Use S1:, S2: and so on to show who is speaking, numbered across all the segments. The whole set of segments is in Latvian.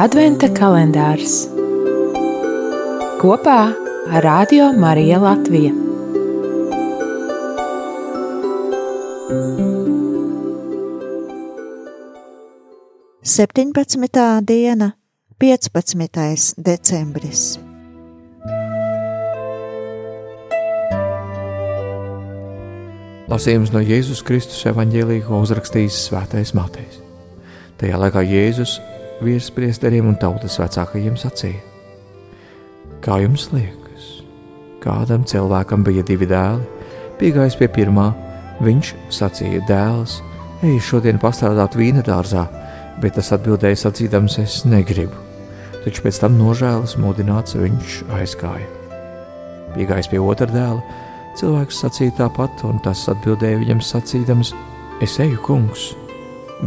S1: Adventa kalendārs kopā ar Radio Mariju Latviju.
S2: Septiņpadsmitā diena, 15. decembris.
S3: Lasījums no Jēzus Kristus evanģēlīja, ko uzrakstījis Svētais Matejs. Tajā laikā Jēzus virspriesteriem un tautas vecākajiem sacīja: Kā jums liekas, kādam cilvēkam bija divi dēli, piegājis pie pirmā, viņš sacīja: Dēls, ej šodien pastrādāt vīna dārzā, bet tas atbildēja sacīdams: Es negribu. Taču pēc tam nožēlas modināts viņš aizgāja. Piegājis pie otra dēla, Cilvēks sacīja tāpat, un tas atbildēja viņam sacīdams: Es eju, kungs,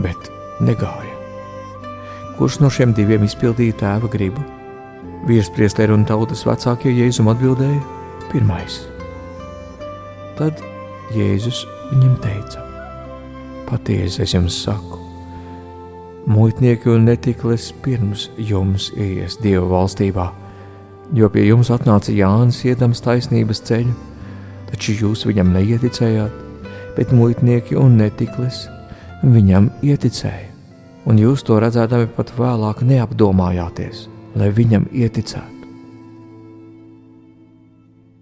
S3: bet negāju. Kurš no šiem diviem izpildīja tēva gribu? Virspriesteri un tautas vecākie Jēzum atbildēja: Pirmais. Tad Jēzus viņam teica: Patiesi es jums saku, muitnieki un netiklis pirms jums ies Dieva valstībā, jo pie jums atnāca Jānis iedams taisnības ceļu taču jūs viņam neieticējāt, bet muitnieki un netiklis viņam ieticēja, un jūs to redzēdami pat vēlāk neapdomājāties, lai viņam ieticētu.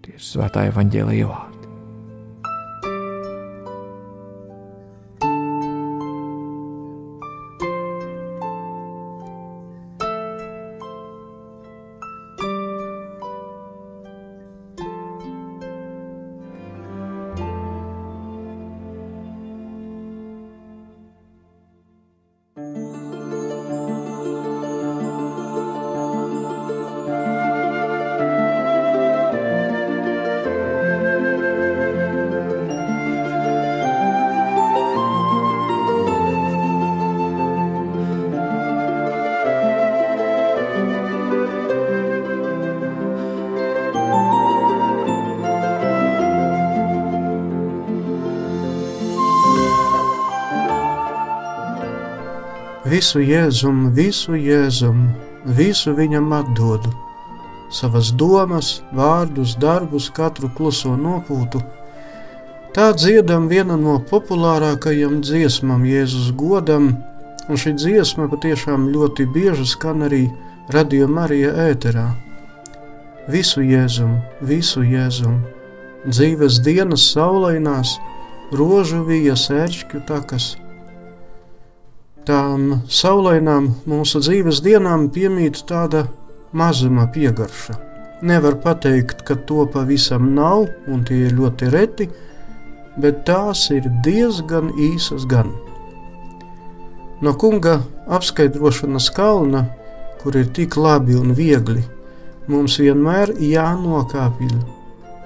S3: Tie ir svētā evaņģēlīja vārdi.
S4: Visu jēzum, visu jēzum, visu viņam atdodu. Savas domas, vārdus, darbus, katru kluso nopūtu. Tā dziedam viena no populārākajām dziesmām Jēzus godam, un šī dziesma patiešām ļoti bieži skan arī radio Marija ēterā. Visu jēzum, visu jēzum, dzīves dienas saulainās, rožu vijas ērčķu takas – tām saulainām mūsu dzīves dienām piemīt tāda mazuma piegarša. Nevar pateikt, ka to pavisam nav, un tie ir ļoti reti, bet tās ir diezgan īsas gan. No kunga apskaidrošanas kalna, kur ir tik labi un viegli, mums vienmēr jānokāpj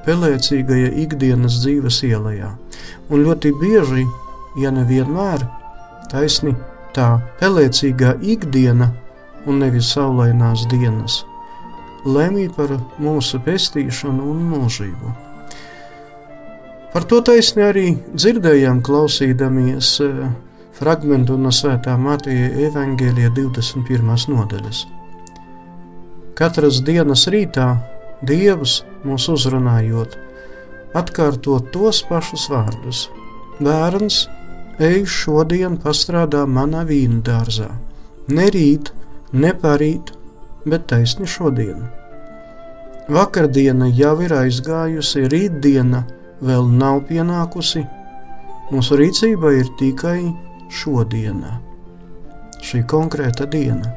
S4: pelēcīgajā ikdienas dzīves ielā. Un ļoti bieži, ja nevienmēr, taisni tā pelēcīgā ikdiena un nevis saulainās dienas lemj par mūsu pestīšanu un mūžību. Par to taisni arī dzirdējām, klausīdamies eh, fragment no Svētā Mateja evaņģēlija 21. nodaļas. Katras dienas rītā Dievs mūs uzrunājot, atkārto tos pašus vārdus: Bērns ej šodien pastrādā manā vīna dārzā. Ne rīt, ne parīt, bet taisni šodien. Vakardiena jau ir aizgājusi, rītdiena vēl nav pienākusi. Mūsu rīcība ir tikai šodiena, šī konkrēta diena.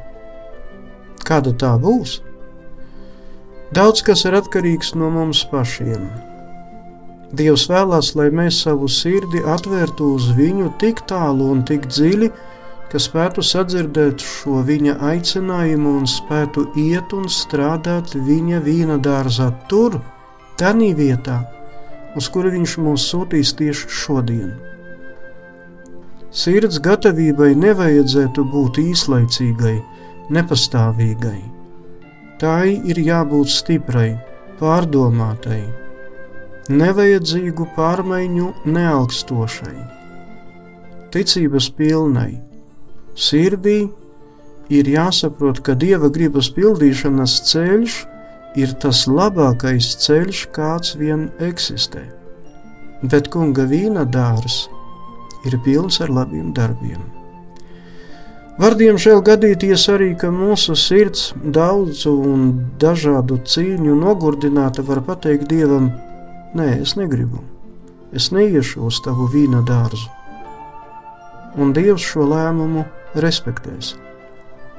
S4: Kāda tā būs? Daudz kas ir atkarīgs no mums pašiem. Dievs vēlās, lai mēs savu sirdi atvērtu uz viņu tik tālu un tik dziļi, ka spētu sadzirdēt šo viņa aicinājumu un spētu iet un strādāt viņa vīna dārzā tur, tādā vietā, uz kuru viņš mūs sūtīs tieši šodien. Sirds gatavībai nevajadzētu būt īslaicīgai, nepastāvīgai. Tai ir jābūt stiprai, pārdomātai nevajadzīgu pārmaiņu neaugstošai, ticības pilnai, sirdī ir jāsaprot, ka dieva gribas pildīšanas ceļš ir tas labākais ceļš, kāds vien eksistē. Bet kunga vīna dārs ir pilns ar labiem darbiem. Var diemžēl gadīties arī, ka mūsu sirds daudzu un dažādu cīņu nogurdināta var pateikt Dievam, nē, es negribu, es neiešu uz tavu vīna dārzu. Un Dievs šo lēmumu respektēs,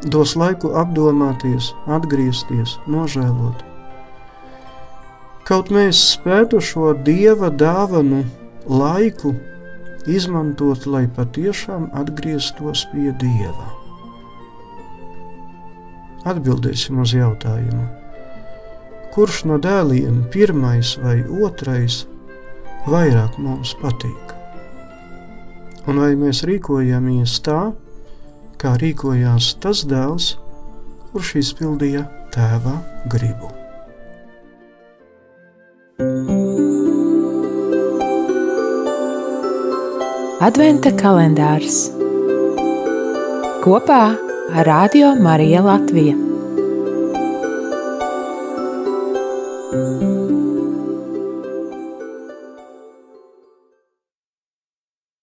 S4: dos laiku apdomāties, atgriezties, nožēlot. Kaut mēs spētu šo Dieva dāvanu laiku izmantot, lai patiešām atgrieztos pie Dieva. Atbildēsim uz jautājumu, kurš no dēliem, pirmais vai otrais, vairāk mums patīk? Un vai mēs rīkojamies tā, kā rīkojās tas dēls, kurš izpildīja tēva gribu?
S1: Adventa kalendārs kopā ar Radio Mariju Latviju.